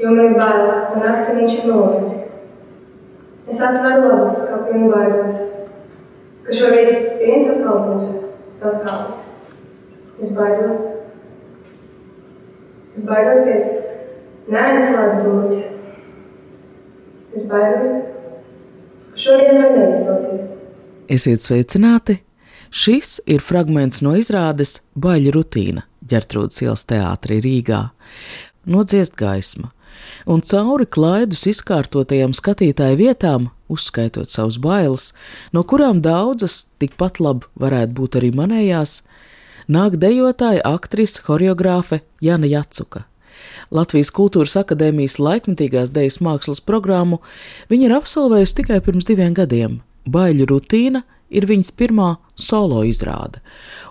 jo man bail, un naktī viņš ir noris. Es atveru labus skapju un baidos, ka šorīt viens atkal būs saskālis. Es baidos. Es baidos, ka es neaizslēdzu durvis. Es baidos, ka šodien man neizdoties. Esiet sveicināti! Šis ir fragments no izrādes Baļķa rutīna ģertrūdas ielas teātrī Rīgā. Nodziest gaisma, un cauri klaidus izkārtotajām skatītāju vietām, uzskaitot savus bailes, no kurām daudzas tikpat labi varētu būt arī manējās, nāk dejotāja, aktrise, choreogrāfe Jana Jacuka. Latvijas Kultūras Akadēmijas laikmetīgās dejas mākslas programmu viņa ir absolvējusi tikai pirms diviem gadiem. Baļu rutīna ir viņas pirmā solo izrāde,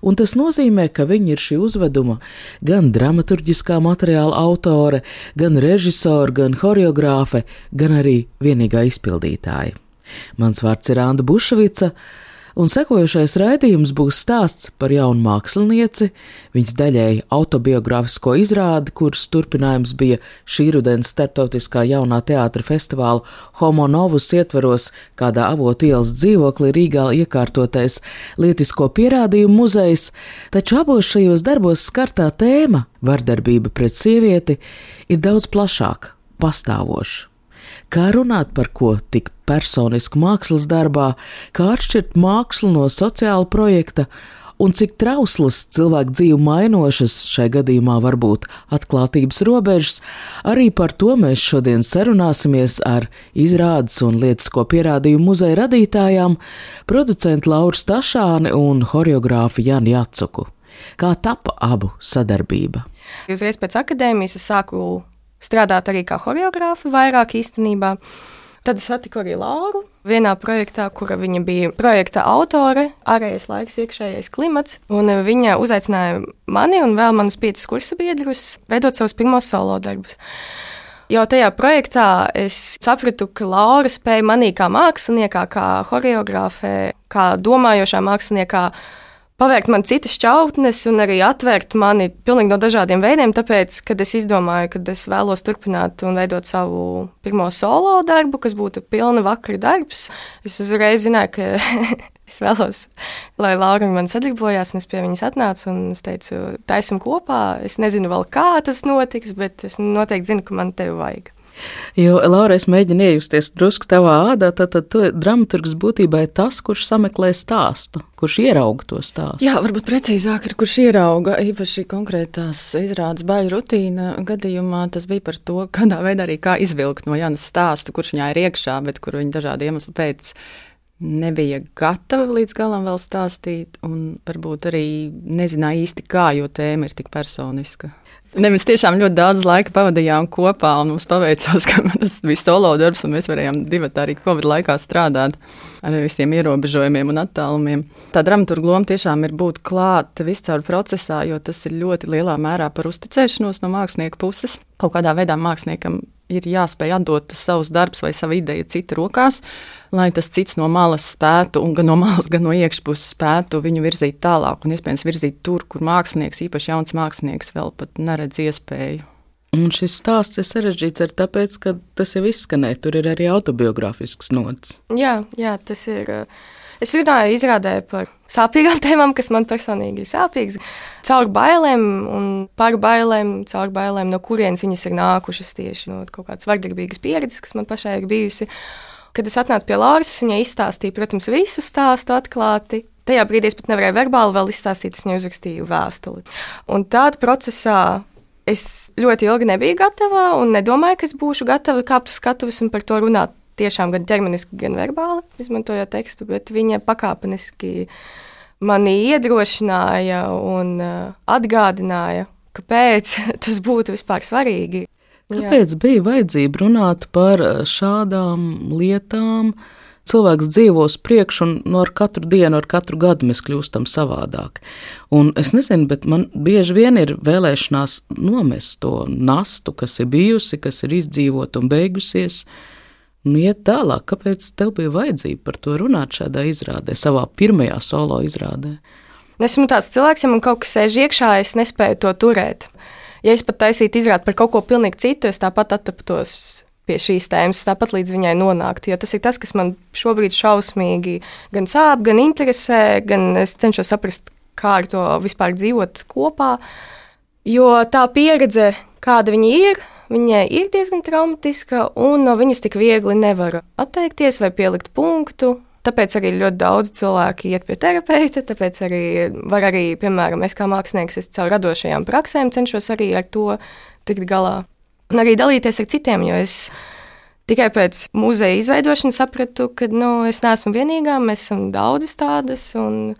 un tas nozīmē, ka viņa ir šī uzveduma gan dramaturgiskā materiāla autore, gan režisore, gan choreogrāfe, gan arī vienīgā izpildītāja. Mans vārds ir Anna Bušvica, un sekojošais raidījums būs stāsts par jaunu mākslinieci, viņas daļēji autobiogrāfisko izrādi, kuras turpinājums bija šī rudens starptautiskā jaunā teātra festivāla Homo Novus ietveros, kādā avotu ielas dzīvoklī Rīgā iekārtotais lietisko pierādījumu muzejs, taču abos šajos darbos skartā tēma - vardarbība pret sievieti - ir daudz plašāka, pastāvoša. Kā runāt par ko tik personisku mākslas darbā, kā atšķirt mākslu no sociāla projekta, un cik trauslas cilvēku dzīvu mainošas šai gadījumā var būt atklātības robežas, arī par to mēs šodien sarunāsimies ar izrādes un lietisko pierādījumu muzeja radītājām, producentu Lauru Stašāni un horeogrāfu Janu Jacuku. Kā tapa abu sadarbība? Uzreiz pēc akadēmijas es sāku strādāt arī kā choreogrāfa, vairāk īstenībā. Tad es satiku arī Lauru vienā projektā, kura viņa bija projekta autore, ārējais laiks, iekšējais klimats. Un viņa uzaicināja mani un vēl manus piecus kursa biedrus veidot savus pirmos solo darbus. Jau tajā projektā es sapratu, ka Laura spēja manī kā māksliniekā, kā choreogrāfē, kā domājošā māksliniekā pavērt man citas šķautnes un arī atvērt mani pilnīgi no dažādiem veidiem. Tāpēc, kad es izdomāju, ka es vēlos turpināt un veidot savu pirmo solo darbu, kas būtu pilna vakara darbs, es uzreiz zināju, ka es vēlos, lai Laura man sadarbojās, un es pie viņas atnācu un es teicu, taisim kopā. Es nezinu vēl, kā tas notiks, bet es noteikti zinu, ka man tevi vajag. Jo, Laura, es mēģinu iejusties drusku tavā ādā, tad, tad tu, dramaturgs būtībā ir tas, kurš sameklē stāstu, kurš ierauga to stāstu. Jā, varbūt precīzāk ir, kurš ierauga īpaši konkrētās izrādes baļu rutīna gadījumā. Tas bija par to, kādā veidā arī kā izvilkt no Jānas stāstu, kurš viņā ir iekšā, bet kur viņa dažādu iemeslu pēc nebija gatava līdz galam vēl stāstīt, un varbūt arī nezināja īsti kā, jo tēma ir tik personiska. Ne, mēs tiešām ļoti daudz laika pavadījām kopā, un mums paveicās, ka tas bija solo darbs, un mēs varējām divi arī Covid laikā strādāt ar visiem ierobežojumiem un attālumiem. Tā dramaturga loma tiešām ir būt klāt viscaur procesā, jo tas ir ļoti lielā mērā par uzticēšanos no mākslinieka puses. Kaut kādā veidā māksliniekam ir jāspēj atdot savus darbus vai savu ideju citu rokās, lai tas cits no malas spētu, un gan no malas, gan no iekšpuses spētu viņu virzīt tālāk un iespējams virzīt tur, kur mākslinieks, īpaši jauns mākslinieks, vēl pat neredz iespēju. Un šis stāsts ir sarežģīts arī tāpēc, ka tas jau izskanēja. Tur ir arī autobiogrāfisks nots. Jā, jā, tas ir. Es runāju, izrādēju par sāpīgām tēmām, kas man personīgi ir sāpīgas. Caur bailēm un par bailēm, caur bailēm, no kurienes viņas ir nākušas tieši no kaut kādas vardarbīgas pieredzes, kas man pašai ir bijusi. Kad es atnācu pie Lāras, es viņai izstāstīju, protams, visu stāstu atklāti. Tajā brīdī es pat nevarēju verbāli vēl izstāstīt, es viņai uzrakstīju vēstuli. Un tādā procesā es ļoti ilgi nebiju gatava un nedomāju, ka es būšu gatava kāpt uz skatuves un par to runāt. Tiešām gan ķermeniski, gan verbāli izmantojot tekstu, bet viņa pakāpeniski mani iedrošināja un uh, atgādināja, kāpēc tas būtu vispār svarīgi. Kāpēc Jā. bija vajadzība runāt par šādām lietām? cilvēks dzīvo uz priekšu, un no ar katru dienu, ar katru gadu mēs kļūstam savādāk. Un es nezinu, bet man bieži vien ir vēlēšanās nomest to nastu, kas ir bijusi, kas ir izdzīvota un beigusies. Un iet tālāk, kāpēc tev bija vajadzība par to runāt šādā izrādē, savā pirmajā solo izrādē? Esmu tāds cilvēks, ja man kaut kas sēž iekšā, es nespēju to turēt. Ja es pat taisītu izrādi par kaut ko pilnīgi citu, es tāpat attaptos pie šīs tēmas, tāpat līdz viņai nonāktu. Jo tas ir tas, kas man šobrīd šausmīgi gan sāp, gan interesē, gan es cenšos saprast, kā ar to vispār dzīvot kopā. Jo tā pieredze, kāda viņa ir, viņai ir diezgan traumatiska, un no viņas tik viegli nevar atteikties vai pielikt punktu. Tāpēc arī ļoti daudz cilvēku iet pie terapeita. Tāpēc arī var arī, piemēram, es kā mākslinieks, es caur radošajām praksēm cenšos arī ar to tikt galā. Un arī dalīties ar citiem, jo es tikai pēc muzeja izveidošanas sapratu, ka nu, es neesmu vienīgā, mēs esam daudzas tādas, un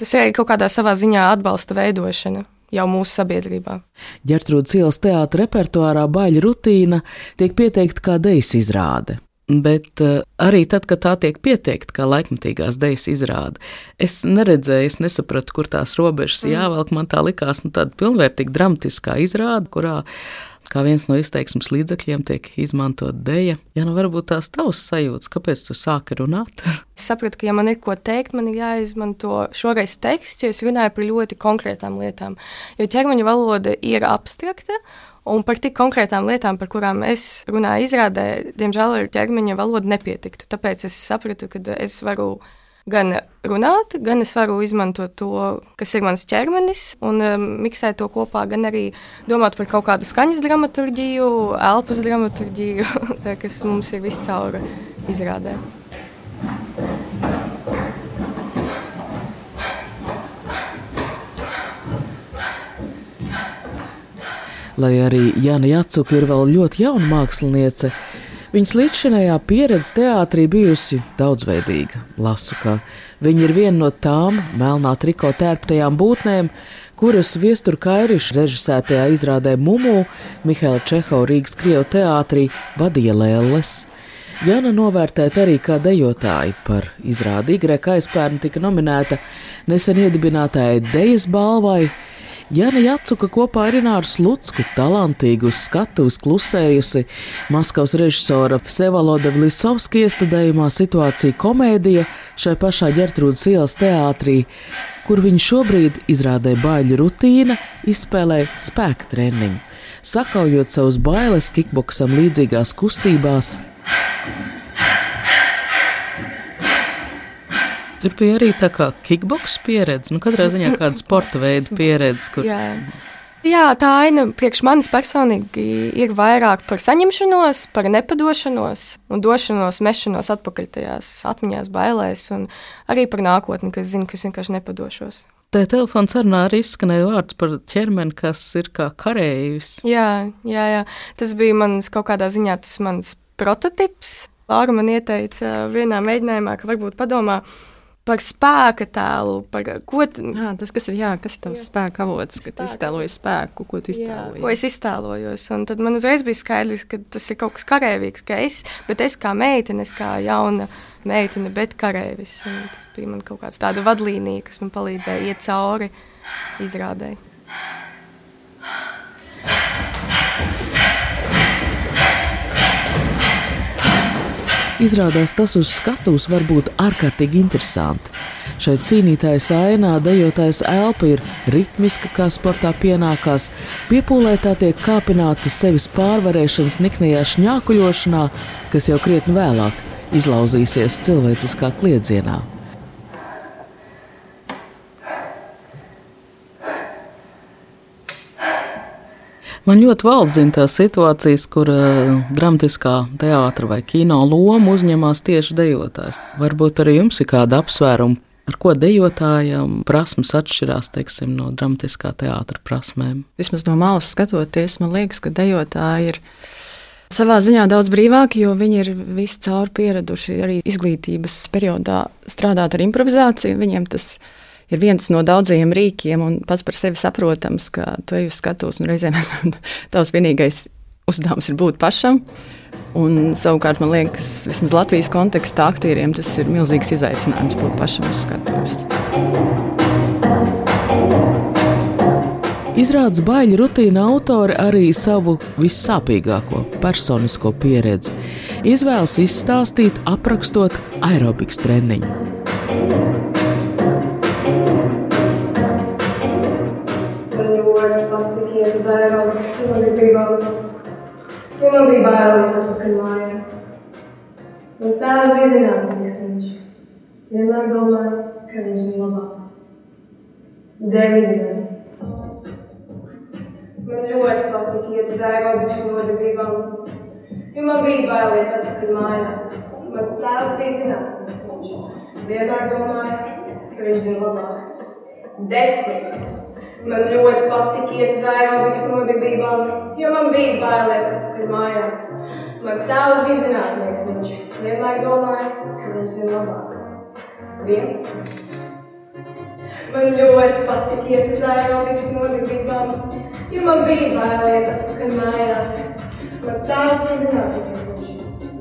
tas ir arī kaut kādā savā ziņā atbalsta veidošana jau mūsu sabiedrībā. Ģertrūdas ielas teātra repertuārā baļķa rutīna tiek pieteikta kā dejas izrāde. Bet uh, arī tad, kad tā tiek pieteikta kā laikmatīgās dejas izrāde, es neredzēju, es nesapratu, kur tās robežas mm. jāvelk. Man tā likās, nu, tāda pilnvērtīga dramatiskā izrāde, kurā kā viens no izteiksmes līdzekļiem tiek izmantot dēļa. Ja nu varbūt tās tavs sajūtas, kāpēc tu sāki runāt? es sapratu, ka, ja man ir ko teikt, man ir jāizmanto šoreiz teksts, jo es runāju par ļoti konkrētām lietām. Jo ķermeņa valoda ir abstrakta. Un par tik konkrētām lietām, par kurām es runāju, izrādē, diemžēl ar ķermeņa valodu nepietiktu. Tāpēc es sapratu, ka es varu gan runāt, gan es varu izmantot to, kas ir mans ķermenis, un um, miksēt to kopā, gan arī domāt par kaut kādu skaņas dramaturgiju, elpas dramaturgiju, kas mums ir viscaur izrādē. Lai arī Jāna Jacuka ir vēl ļoti jauna māksliniece, Viņas līdzšinējā pieredze teātrī bijusi daudzveidīga. Lasu, ka viņa ir viena no tām melnā triko tērptajām būtnēm, kuras viestur Kairiša režisētajā izrādē Mumu Mihaila Čehova Rīgas Krievu teātrī vadīja Lēles. Jana novērtēta arī kā dejotāja par izrādi Igreka aizpērni tika nominēta nesen iedibinātāja Dejas balvai, Jana Jacuka kopā ar Ināru Slutsku talantīgi uz skatuves klusējusi Maskavas režisora Sevaloda Vlisovski iestudējumā situācija komēdija šai pašā ģertrūdas ielas teātrī, kur viņa šobrīd izrādē baiļu rutīna, izspēlē spēka treniņu, sakaujot savus bailes kikboksam līdzīgās kustībās. Tur bija arī tā kā kickboks pieredze, nu katrā ziņā kāda sporta veida pieredze. Kur... Jā. Jā, tā aina priekš manis personīgi ir vairāk par saņemšanos, par nepadošanos un došanos, mešanos atpakaļ tajās atmiņās, bailēs, un arī par nākotni, kas zina, ka es vienkārši nepadošos. Tā telefona sarunā arī izskanēja vārds par ķermeni, kas ir kā kareivis. Jā, jā, jā, tas bija mans kaut kādā ziņā tas mans prototips. Laura man ieteica vienā mēģinājumā, ka varbūt padomā, par spēka tēlu, par ko jā, tas, kas ir, jā, kas ir tavs jā. spēka avots, ka tu iztēlojies spēku, ko tu iztēlojies. Ko es iztēlojos, un tad man uzreiz bija skaidrs, ka tas ir kaut kas karēvīgs, ka es, bet es kā meitene, es kā jauna meitene, bet karēvis, un tas bija man kaut kāds tāda vadlīnija, kas man palīdzēja iet cauri izrādēji. Izrādās tas uz skatuves var būt ārkārtīgi interesanti. Šai cīnītājas ainā dejotājs elpa ir ritmiska, kā sportā pienākās, piepūlētā tiek kāpināta sevis pārvarēšanas niknajā šņākuļošanā, kas jau krietni vēlāk izlauzīsies cilvēciskā kliedzienā. Man ļoti valdzina tās situācijas, kur uh, dramatiskā teātra vai kino loma uzņemās tieši dejotājs. Varbūt arī jums ir kāda apsvēruma, ar ko dejotājam prasmes atšķirās teiksim, no dramatiskā teātra prasmēm. Vismaz no malas skatoties, man liekas, ka dejotāji ir. Savā ziņā daudz brīvāki, jo viņi ir visi cauri pieraduši arī izglītības periodā strādāt ar improvizāciju. Viņiem tas ir ir viens no daudzajiem rīkiem, un pats par sevi saprotams, ka tu ej uz skatuves, un reizēm tavs vienīgais uzdevums ir būt pašam. Un, savukārt, man liekas, vismaz Latvijas kontekstā aktieriem tas ir milzīgs izaicinājums būt pašam uz skatuves. Izrādes baļu rutīna autori arī savu vissāpīgāko personisko pieredzi izvēlas izstāstīt, aprakstot aerobikas treniņu. Iet atpakaļ mājās. Mans tēvs bija zinātnīgs viņš. Vienmēr domāja, ka viņš ir labāk. Deviņi. Man ļoti patīk iet uz aerobikas nodarbībām. Jo man bija bail iet atpakaļ mājās. Mans tēvs bija zinātnīgs viņš. Vienmēr domāja, ka viņš ir labāk. Desmit. Man ļoti patīk iet uz aerobikas nodarbībām, jo man bija bail iet atpakaļ mājās. Mans tēvs bija zinātnieks, viņš vienmēr domāja, ka viņš ir labāk. 11. Man ļoti patīk iet uz aerobikas nodarbībām, jo man bija bail iet atpakaļ mājās. Mans tēvs bija zinātnieks, viņš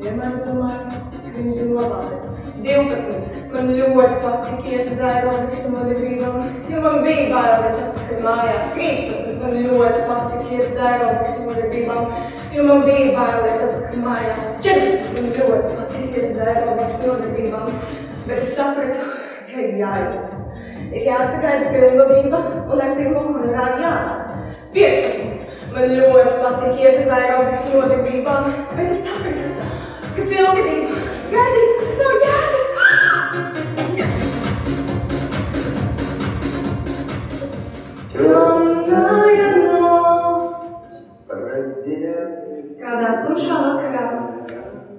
vienmēr domāja, ka viņš ir labāk. 12. Man ļoti patīk iet uz aerobikas nodarbībām, jo man bija bail iet atpakaļ mājās. 13. Man ļoti patīk iet uz aerobikas nodarbībām, jo man bija bail iet atpakaļ mājās. 14. Man ļoti patīk iet uz aerobikas nodarbībām, bet es sapratu, ka ir jāiet. Ir jāsagaida pilnvadība un ar pirmo honorāru jānāk. 15. Man ļoti patīk iet uz aerobikas nodarbībām, bet es sapratu, ka pilnvadība gaidīt nav jēgas. Runāja no kādā tumšā vakarā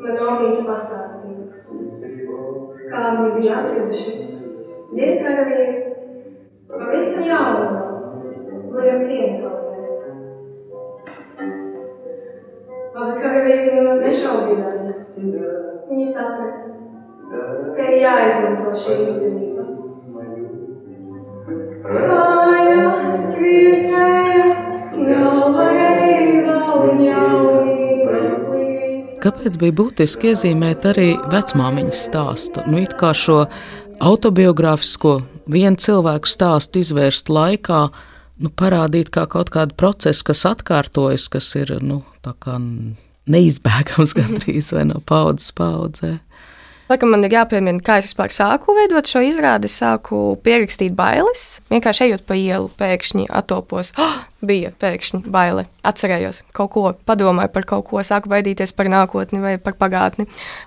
man omīte pastāstīja, kā viņi bija atraduši dierkaravīri pavisam jaunu, lai jau sienu kaudzē. Abi karavīri nemaz nešaubījās. Viņi saprata, ka ir jāizmanto šī izdevība. Kājas Kāpēc bija būtiski iezīmēt arī vecmāmiņas stāstu? Nu, it kā šo autobiogrāfisko vienu cilvēku stāstu izvērst laikā, nu, parādīt kā kaut kādu procesu, kas atkārtojas, kas ir nu, neizbēgams gandrīz vai no paudzes paudzē. Laikam man ir jāpiemina, kā es vispār sāku veidot šo izrādi. Es sāku pierakstīt bailes. Vienkārši ejot pa ielu, pēkšņi atopos. Oh, bija pēkšņi baile. Atcerējos kaut ko, padomāju par kaut ko, sāku baidīties par nākotni vai par pagātni.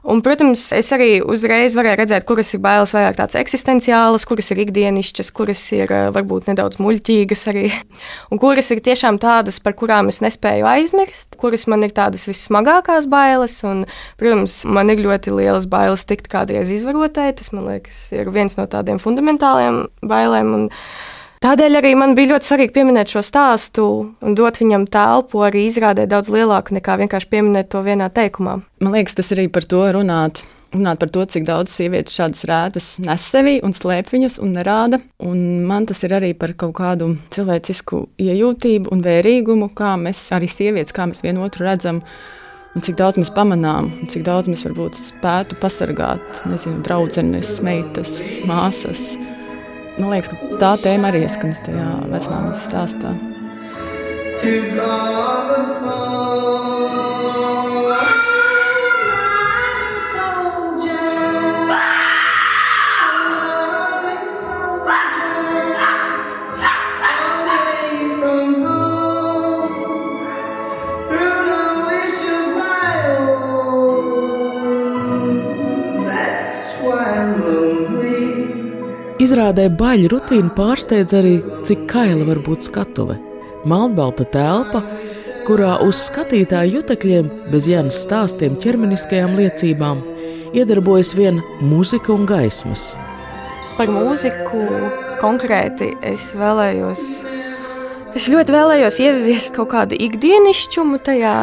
Un, protams, es arī uzreiz varēju redzēt, kuras ir bailes vairāk tādas eksistenciālas, kuras ir ikdienišķas, kuras ir eh, varbūt nedaudz muļķīgas arī, un kuras ir tiešām tādas, par kurām es nespēju aizmirst, kuras man ir tādas vissmagākās bailes. Un, protams, man ir ļoti lielas bailes tikt kādreiz izvarotai. Tas, man liekas, ir viens no tādiem fundamentāliem bailēm. Un, Tādēļ arī man bija ļoti svarīgi pieminēt šo stāstu un dot viņam telpu, arī izrādē daudz lielāku nekā vienkārši pieminēt to vienā teikumā. Man liekas, tas arī par to runāt. Runāt par to, cik daudz sievietes šādas rētas nes sevī un slēp viņas un nerāda. Un man tas ir arī par kaut kādu cilvēcisku iejūtību un vērīgumu, kā mēs arī sievietes, kā mēs vienotru redzam. Un cik daudz mēs pamanām, un cik daudz mēs varbūt spētu pasargāt, nezinu, draudzenes, meitas, māsas. Man liekas, ka tā tēma arī ieskanas tajā vecmāmas stāstā. To God the Father, Izrādē baļu rutīna pārsteidz arī, cik kaila var būt skatuve. Melnbalta telpa, kurā uz skatītāju jutekļiem, bez Jānis stāstiem, ķermeniskajām liecībām, iedarbojas vien mūzika un gaismas. Par mūziku konkrēti es vēlējos. Es ļoti vēlējos ieviest kaut kādu ikdienišķumu tajā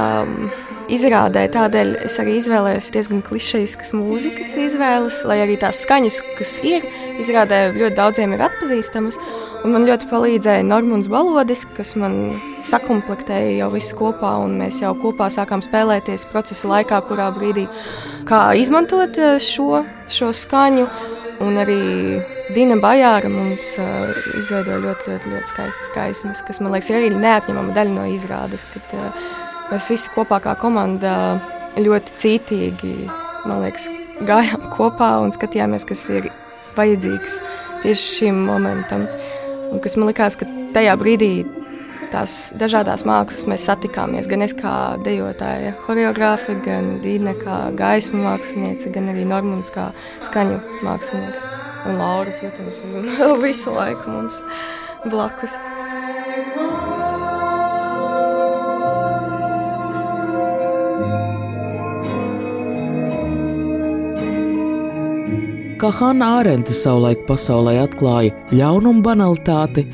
izrādē. Tādēļ es arī izvēlējos diezgan klišejiskas mūzikas izvēles, lai arī tās skaņas, kas ir izrādē, ļoti daudziem ir atpazīstamas. Un man ļoti palīdzēja Normons Balodis, kas man sakomplektēja jau visu kopā, un mēs jau kopā sākām spēlēties procesa laikā, kurā brīdī kā izmantot eh, šo, šo skaņu. Un arī Dina Bajāra mums uh, izveidoja ļoti, ļoti, ļoti skaistas gaismas, kas man liekas, ir arī neatņemama daļa no izrādes. Kad uh, mēs visi kopā kā komanda ļoti cītīgi liekas, gājām kopā un skatījāmies, kas ir vajadzīgs tieši šim momentam. Un kas man likās, ka tajā brīdī tās dažādas mākslas mēs satikāmies. Gan es kā dejotāja, choreogrāfa, gan Dīna kā gaismu māksliniece, gan arī Normons kā skaņu mākslinieks. Un Laura, protams, visu laiku mums blakus. Kā Hanna Ārente savulaik pasaulē atklāja ļaunumu banalitāti,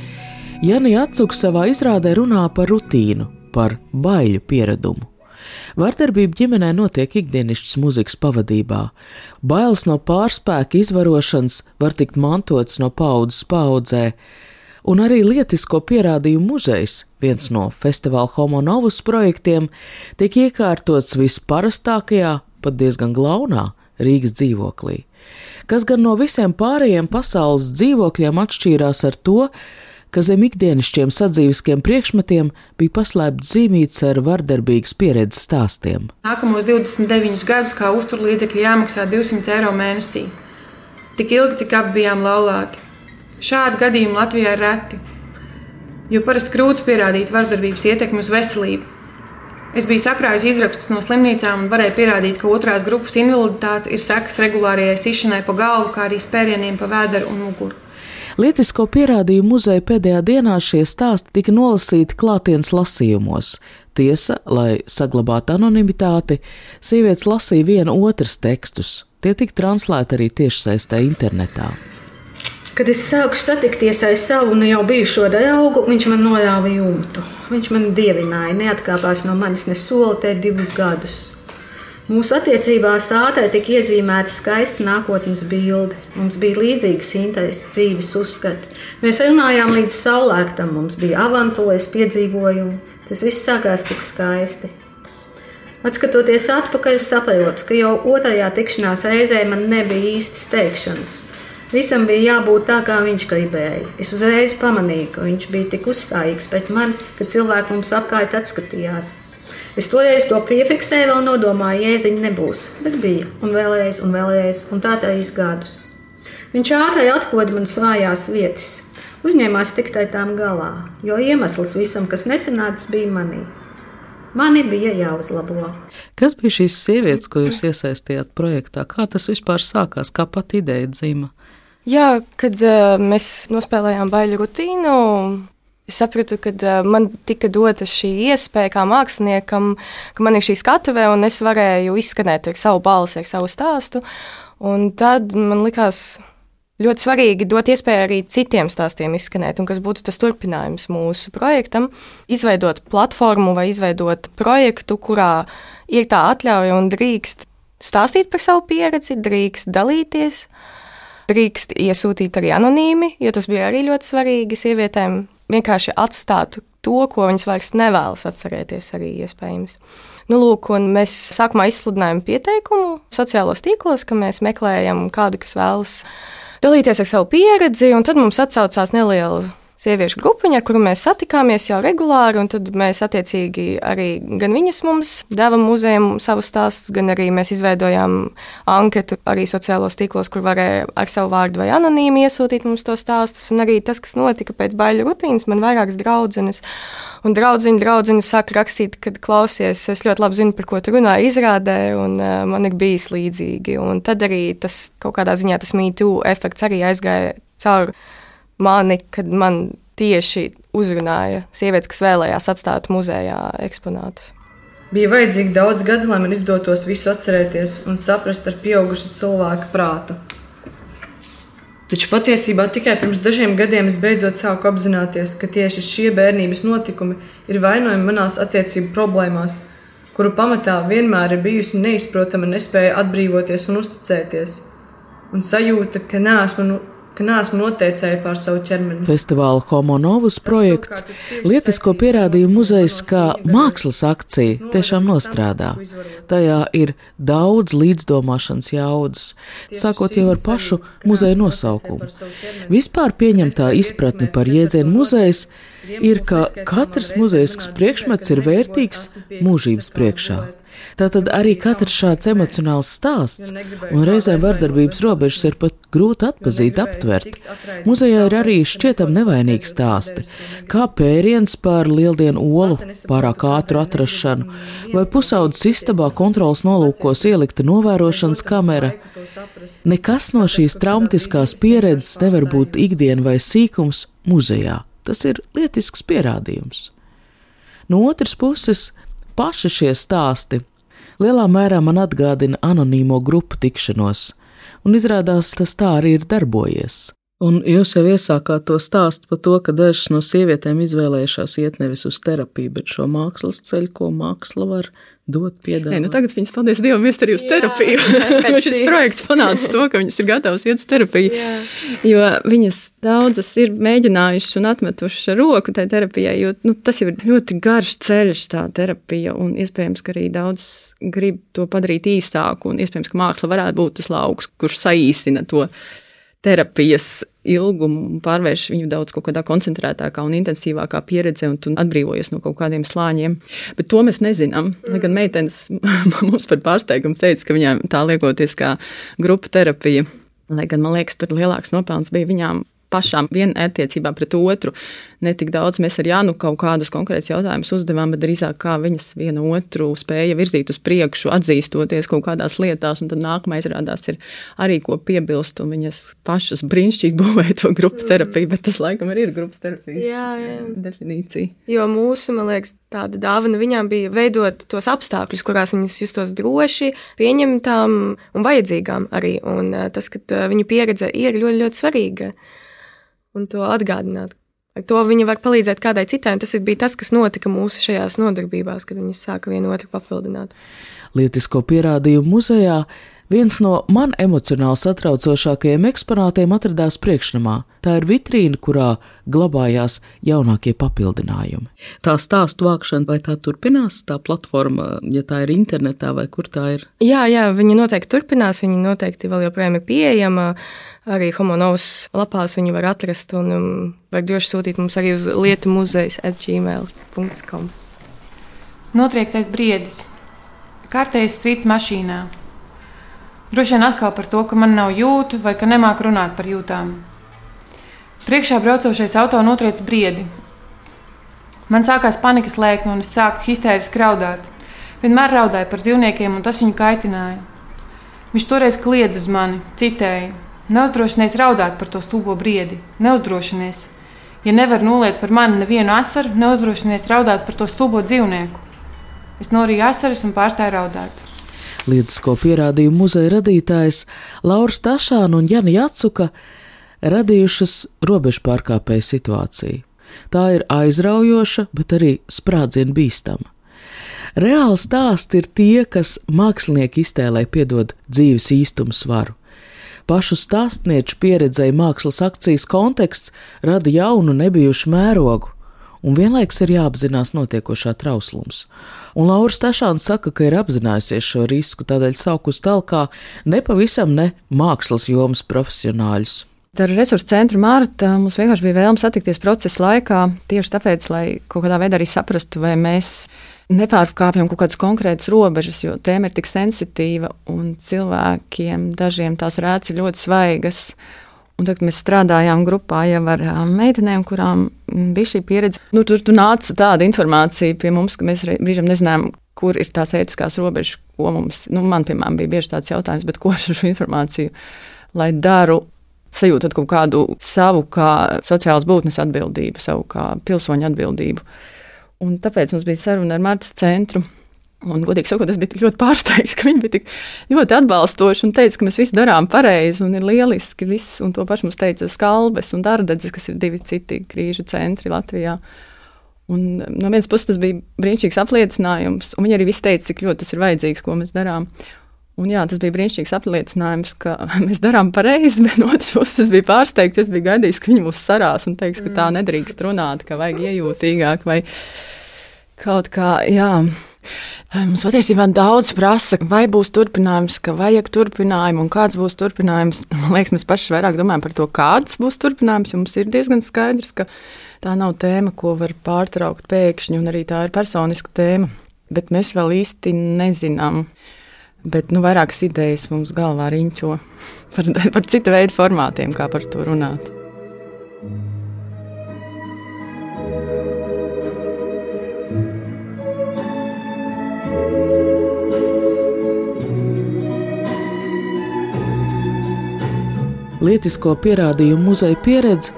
Janija Atsuka savā izrādē runā par rutīnu, par baiļu pieradumu. Vardarbība ģimenē notiek ikdienišķas muzikas pavadībā. Bailes no pārspēka izvarošanas var tikt mantotas no paudzes paudzē, un arī lietisko pierādījumu muzejs, viens no festivāla Homo Novus projektiem, tiek iekārtots visparastākajā, pat diezgan glaunā Rīgas dzīvoklī. Kas gan no visiem pārējiem pasaules dzīvokļiem atšķīrās ar to, ka zem ikdienišķiem sadzīviskiem priekšmetiem bija paslēpts zīmīts ar vardarbīgas pieredzes stāstiem. Nākamos 29 gadus kā uzturlīdzekļi jāmaksā 200 eiro mēnesī. Tik ilgi, cik abi bijām laulāti. Šādi gadījumi Latvijā ir reti, jo parasti grūti pierādīt vardarbības ietekmi uz veselību. Es biju sakrājis izrakstus no slimnīcām un varēju pierādīt, ka otrās grupas invaliditāte ir sekas regulārajai sišanai pa galvu, kā arī spērieniem pa vēderu un muguru. Lietisko pierādījumu muzeja pēdējā dienā šie stāsti tika nolasīti klātienes lasījumos. Tiesa, lai saglabātu anonimitāti, sievietes lasīja viena otras tekstus. Tie tika translēti arī tiešsaistē internetā. Kad es sāku satikties ar savu nu jau bijušo draugu, viņš man norāva jumtu. Viņš man dievināja, neatkāpās no manis ne soli te divus gadus. Mūsu attiecībās ātri tika iezīmēta skaista nākotnes bilde. Mums bija līdzīgas intereses, dzīves uzskati. Mēs runājām līdz saulēktam, mums bija avantūras, piedzīvojumi. Tas viss sākās tik skaisti. Atskatoties atpakaļ, saprotu, ka jau otrajā tikšanās reizē man nebija īsti steigšanas. Visam bija jābūt tā, kā viņš gribēja. Es uzreiz pamanīju, ka viņš bija tik uzstājīgs pret mani, ka cilvēki mums apkārt atskatījās. Es toreiz to piefiksēju, vēl nodomāju, jēdziņa nebūs, bet bija, un vēlreiz, un vēlreiz, un tā trīs gadus. Viņš ātri atkoda manas vājās vietas, uzņēmās tikai tām galā, jo iemesls visam, kas nesanācis, bija manī. Mani bija jāuzlabo. Kas bija šīs sievietes, ko jūs iesaistījāt projektā? Kā tas vispār sākās, kā pat ideja dzīva? Jā, kad uh, mēs nospēlējām baļu rutīnu, Es sapratu, ka uh, man tika dota šī iespēja kā māksliniekam, ka man ir šī skatuve un es varēju izskanēt ar savu balsi, ar savu stāstu. Un tad man likās ļoti svarīgi dot iespēju arī citiem stāstiem izskanēt, un kas būtu tas turpinājums mūsu projektam, izveidot platformu vai izveidot projektu, kurā ir tā atļauja un drīkst stāstīt par savu pieredzi, drīkst dalīties. Drīkst iesūtīt arī anonīmi, jo tas bija arī ļoti svarīgi sievietēm vienkārši atstātu to, ko viņas vairs nevēlas atcerēties, arī iespējams. Nu, lūk, mēs sākumā izsludinājām pieteikumu sociālos tīklos, ka mēs meklējam kādu, kas vēlas dalīties ar savu pieredzi, un tad mums atsaucās neliela sieviešu grupiņa, ar kuru mēs satikāmies jau regulāri. Tad mēs attiecīgi arī gan viņas mums deva muzejam savus stāstus, gan arī mēs izveidojām anketu arī sociālos tīklos, kur varēja ar savu vārdu vai anonīmi iesūtīt mums tos stāstus. Un arī tas, kas notika pēc baļu rutīnas, man vairākas draudzenes. Un draudziņa, draudziņa saka rakstīt, kad klausies, es ļoti labi zinu, par ko tu runā izrādē, un uh, man ir bijis līdzīgi. Un tad arī tas kaut kādā ziņā tas mītū efekts arī aizgāja cauri mani, kad man tieši uzrunāja sievietes, kas vēlējās atstāt muzejā eksponātus. Bija vajadzīgi daudz gadu, lai man izdotos visu atcerēties un saprast ar pieaugušu cilvēku prātu. Taču patiesībā tikai pirms dažiem gadiem es beidzot sāku apzināties, ka tieši šie bērnības notikumi ir vainojami manās attiecību problēmās kuru pamatā vienmēr ir bijusi neizprotama nespēja atbrīvoties un uzticēties, un sajūta, ka neesmu nu, ka neesmu noteicēja pār savu ķermeni. Festivāla Homo Novus projekts lietisko pierādījumu muzejs kā mākslas akcija tiešām nostrādā. Tajā ir daudz līdzdomāšanas jaudas, sākot jau ar pašu muzeja nosaukumu. Vispār pieņemtā izpratne par jēdzienu muzejs ir, ka katrs muzejisks priekšmets ir vērtīgs mūžības priekšā. Tātad arī katrs šāds emocionāls stāsts un reizēm vardarbības robežas ir pat grūti atpazīt, aptvert. Muzejā ir arī šķietam nevainīgi stāsti, kā pēriens par lieldienu olu, pārāk ātru atrašanu, vai pusaudzes istabā kontrols nolūkos ielikta novērošanas kamera. Nekas no šīs traumatiskās pieredzes nevar būt ikdiena vai sīkums muzejā. Tas ir lietisks pierādījums. No otras puses, paši šie stāsti lielā mērā man atgādina anonīmo grupu tikšanos, un izrādās tas tā arī ir darbojies. Un jūs jau iesākāt to stāstu par to, ka dažas no sievietēm izvēlējušās iet nevis uz terapiju, bet šo mākslas ceļu, ko māksla var dot piedāvāt. Nē, nu tagad viņas, paldies Dievam, ies arī uz Jā, terapiju. Šis projekts panāca to, ka viņas ir gatavas iet uz terapiju. Jā. Jo viņas daudzas ir mēģinājušas un atmetušas roku tai terapijai, jo nu, tas jau ir ļoti garš ceļš tā terapija, un iespējams, ka arī daudz grib to padarīt īsāku, un iespējams, ka māksla varētu būt tas lauks, kurš saīsina to terapijas ilgumu un pārvērš viņu daudz kādā koncentrētākā un intensīvākā pieredzē, un tu atbrīvojies no kaut kādiem slāņiem. Bet to mēs nezinām. Lai gan meitenes mums par pārsteigumu teica, ka viņām tā liekoties kā grupu terapija. Lai gan man liekas, tur lielāks nopelns bija viņām pašām vienā attiecībā pret otru. Ne tik daudz mēs ar Jānu kaut kādus konkrētus jautājumus uzdevām, bet drīzāk kā viņas viena otru spēja virzīt uz priekšu, atzīstoties kaut kādās lietās, un tad nākamais rādās ir arī ko piebilst, un viņas pašas brīnišķīgi būvē to grupu mm. terapiju, bet tas laikam arī ir grupas terapijas jā, jā. definīcija. Jo mūsu, man liekas, tāda dāvana viņām bija veidot tos apstākļus, kurās viņas justos droši, pieņemtām un vajadzīgām arī, un eh, tas, ka eh, viņu pieredze ir ļoti, ļoti svarīga un to atgādināt. Ar to viņa var palīdzēt kādai citai, un tas bija tas, kas notika mūsu šajās nodarbībās, kad viņas sāka vienu otru papildināt. Lietisko pierādījumu muzejā Viens no man emocionāli satraucošākajiem eksponātiem atradās priekšnamā. Tā ir vitrīna, kurā glabājās jaunākie papildinājumi. Tā stāstu vākšana, vai tā turpinās, tā platforma, ja tā ir internetā vai kur tā ir? Jā, jā, viņa noteikti turpinās, viņa noteikti vēl joprojām ir pieejama. Arī homonovas lapās viņu var atrast un um, var droši sūtīt mums arī uz lietu muzejas atgmail.com. Notriektais briedis. Kārtējs strīds mašīnā. Droši vien atkal par to, ka man nav jūtu vai ka nemāku runāt par jūtām. Priekšā braucošais auto notriec briedi. Man sākās panikas lēkme, un es sāku histēriski raudāt. Vienmēr raudāju par dzīvniekiem, un tas viņu kaitināja. Viņš toreiz kliedz uz mani, citēja: Neuzdrošinies raudāt par to stulbo briedi, neuzdrošinies. Ja nevar noliet par mani nevienu asaru, neuzdrošinies raudāt par to stulbo dzīvnieku. Es norīju asaras un pārstāju raudāt. Lietisko pierādījumu muzeja radītājs Lauris Tašāna un Jana Jacuka radījušas robežu pārkāpēju situāciju. Tā ir aizraujoša, bet arī sprādzienu bīstama. Reāli stāsti ir tie, kas mākslinieki iztēlē piedod dzīves īstumu svaru. Pašu stāstnieču pieredzēja mākslas akcijas konteksts rada jaunu, nebijušu mērogu, un vienlaikus ir jāapzinās notiekošā trauslums. Un Laura Stašāns saka, ka ir apzinājusies šo risku, tādēļ saukus talkā nepavisam ne mākslas jomas profesionāļus. Ar resursu centru Mārta mums vienkārši bija vēlme satikties procesa laikā, tieši tāpēc, lai kaut kādā veidā arī saprastu, vai mēs nepārkāpjam kaut kādas konkrētas robežas, jo tēma ir tik sensitīva un cilvēkiem dažiem tās rētas ir ļoti svaigas. Un tad mēs strādājām grupā jau ar meitenēm, kurām bija šī pieredze. Nu, tur, tur nāca tāda informācija pie mums, ka mēs brīžiem nezinājām, kur ir tās ētiskās robežas, ko mums, nu, man, piemēram, bija bieži tāds jautājums, bet ko ar šo informāciju lai daru? Sajūtot kaut kādu savu kā sociālas būtnes atbildību, savu kā pilsoņu atbildību. Un tāpēc mums bija saruna ar Martas centru Un, godīgi sakot, es biju ļoti pārsteigts, ka viņi bija tik ļoti atbalstoši un teica, ka mēs visu darām pareizi un ir lieliski. Viss, un to pašu mums teica Skalbes un Dārdedzes, kas ir divi citi krīžu centri Latvijā. Un no vienas puses tas bija brīnišķīgs apliecinājums, un viņi arī visi teica, cik ļoti tas ir vajadzīgs, ko mēs darām. Un jā, tas bija brīnišķīgs apliecinājums, ka mēs darām pareizi, bet no otras puses tas bija pārsteigts. Es biju gaidījis, ka viņi mūs sarās un teiks, ka tā nedrīkst runāt, ka vajag iejūtīgāk vai kaut kā. Jā. Mums patiesībā daudz prasa, vai būs turpinājums, ka vajag turpinājumu, un kāds būs turpinājums. Man liekas, mēs paši vairāk domājam par to, kāds būs turpinājums. Mums ir diezgan skaidrs, ka tā nav tēma, ko var pārtraukt pēkšņi, un arī tā ir personiska tēma. Bet mēs vēl īsti nezinām. Bet nu, vairākas idejas mums galvā riņķo par, par citu veidu formātiem, kā par to runāt. Lietisko pierādījumu muzeja pieredze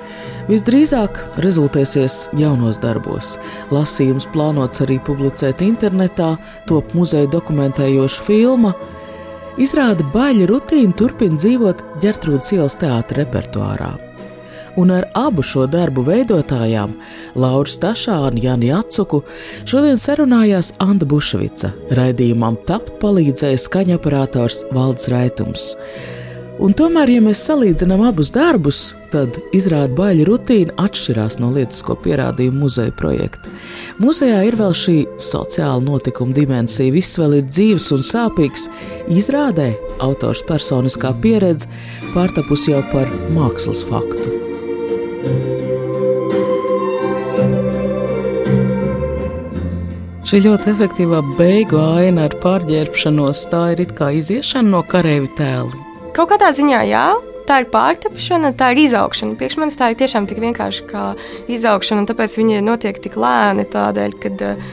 visdrīzāk rezultēsies jaunos darbos. Lasījums plānots arī publicēt internetā, top muzeja dokumentējoša filma. Izrāda baļķa rutīna turpina dzīvot Gertrūdas ielas teātra repertuārā. Un ar abu šo darbu veidotājām, Lauru Stašānu Jani Atsuku, šodien sarunājās Anna Bušvica. Raidījumam tapt palīdzēja skaņoperators Valds Raitums. Un tomēr, ja mēs salīdzinām abus darbus, tad izrāda baļķa rutīna atšķirās no lietisko pierādījumu muzeja projekta. Muzejā ir vēl šī sociāla notikuma dimensija, viss vēl ir dzīves un sāpīgs. Izrādē autors personiskā pieredze pārtapusi jau par mākslas faktu. Šī ļoti efektīvā beigu aina ar pārģērbšanos, tā ir it kā iziešana no karavīra tēla. Kaut kādā ziņā, jā, tā ir pārtapšana, tā ir izaugšana. Priekš manis tā ir tiešām tik vienkārši kā izaugšana, un tāpēc viņa notiek tik lēni tādēļ, kad uh,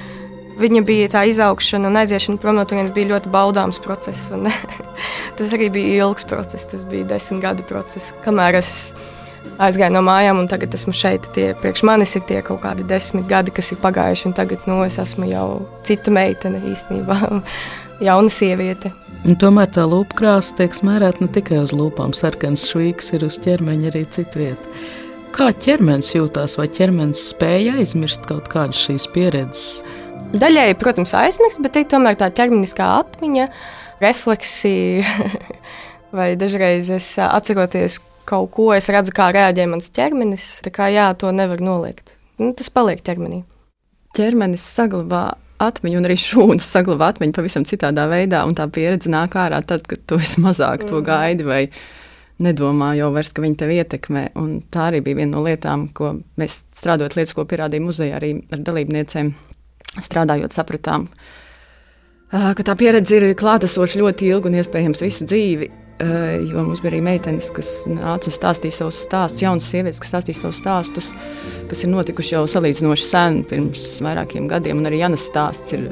viņa bija tā izaugšana un aiziešana prom no turienes bija ļoti baudāms process. Un, tas arī bija ilgs process, tas bija desmit gadu process, kamēr es aizgāju no mājām, un tagad esmu šeit. Tie priekš manis ir tie kaut kādi desmit gadi, kas ir pagājuši, un tagad nu, es esmu jau cita meitene īstenībā, jauna sieviete. Un tomēr tā lūpkrāsa tiek smērēta ne tikai uz lūpām, sarkans švīks ir uz ķermeņa arī citvieta. Kā ķermenis jūtās, vai ķermenis spēja aizmirst kaut kādas šīs pieredzes? Daļēji, protams, aizmirst, bet ir tomēr tā ķermeniskā atmiņa, refleksija, vai dažreiz es atceroties kaut ko, es redzu, kā reaģē mans ķermenis. Tā kā jā, to nevar noliegt. Nu, tas paliek ķermenī. Ķermenis saglabā atmiņu, un arī šūnas saglabā atmiņu pavisam citādā veidā, un tā pieredze nāk ārā tad, kad tu esi mazāk mm. to gaidi vai nedomā jau vairs, ka viņi tevi ietekmē. Un tā arī bija viena no lietām, ko mēs strādājot lietas, ko pierādīja muzejā arī ar dalībniecēm, strādājot, sapratām, ka tā pieredze ir klātesoša ļoti ilgi un iespējams visu dzīvi. Eh, jo mums bija arī meitenes, kas nāca un stāstīja savus stāstus, jaunas sievietes, kas stāstīja savus stāstus, kas ir notikuši jau salīdzinoši sen, pirms vairākiem gadiem. Un arī Janas stāsts ir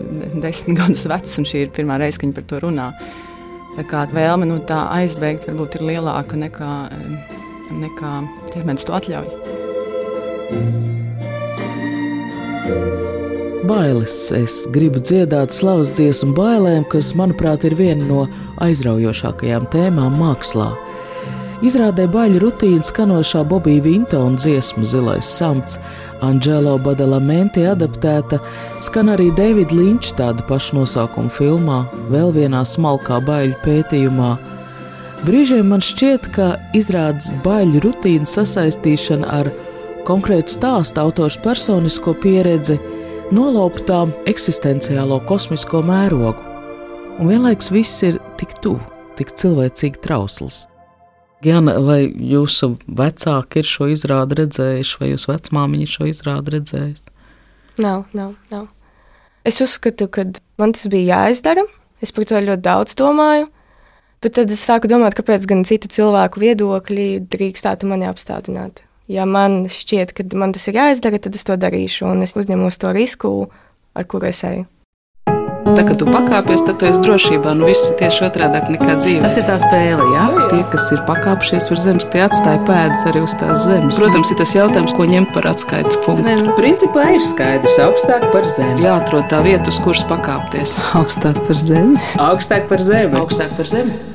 desmit gadus vecs, un šī ir pirmā reize, kad viņi par to runā. Tā kā vēlme no tā aizbēgt varbūt ir lielāka nekā, eh, nekā ķermenis to atļauj. thank you Bailes. Es gribu dziedāt slavas dziesmu bailēm, kas, manuprāt, ir viena no aizraujošākajām tēmām mākslā. Izrādē baļu rutīna skanošā Bobija Vintona dziesma Zilais samts, Angelo Badalamenti adaptēta, skan arī Davida Linča tāda paša nosaukuma filmā, vēl vienā smalkā baļu pētījumā. Brīžiem man šķiet, ka izrādes baļu rutīna sasaistīšana ar konkrētu stāstu autors personisko pieredzi nolauptām eksistenciālo kosmisko mērogu, un vienlaikus viss ir tik tuvu, tik cilvēcīgi trausls. Jana, vai jūsu vecāki ir šo izrādi redzējuši, vai jūsu vecmāmiņa šo izrādi redzējusi? Nav, nav, nav. Es uzskatu, ka man tas bija jāizdara. Es par to ļoti daudz domāju. Bet tad es sāku domāt, kāpēc gan citu cilvēku viedokļi drīkstētu mani apstādināt ja man šķiet, ka man tas ir jāizdara, tad es to darīšu, un es uzņemos to risku, ar kuru es eju. Tā kā tu pakāpies, tad tu esi drošībā. Nu, viss ir tieši otrādi nekā dzīve. Tas ir tā spēle, jā. Tie, kas ir pakāpšies virs zemes, tie atstāja pēdas arī uz tās zemes. Protams, ir tas jautājums, ko ņemt par atskaites punktu. Nē, nu, principā ir skaidrs, augstāk par zemi. Jāatrod tā vieta, uz kuras pakāpties. Augstāk par zemi. Augstāk par zemi. Augstāk par zemi.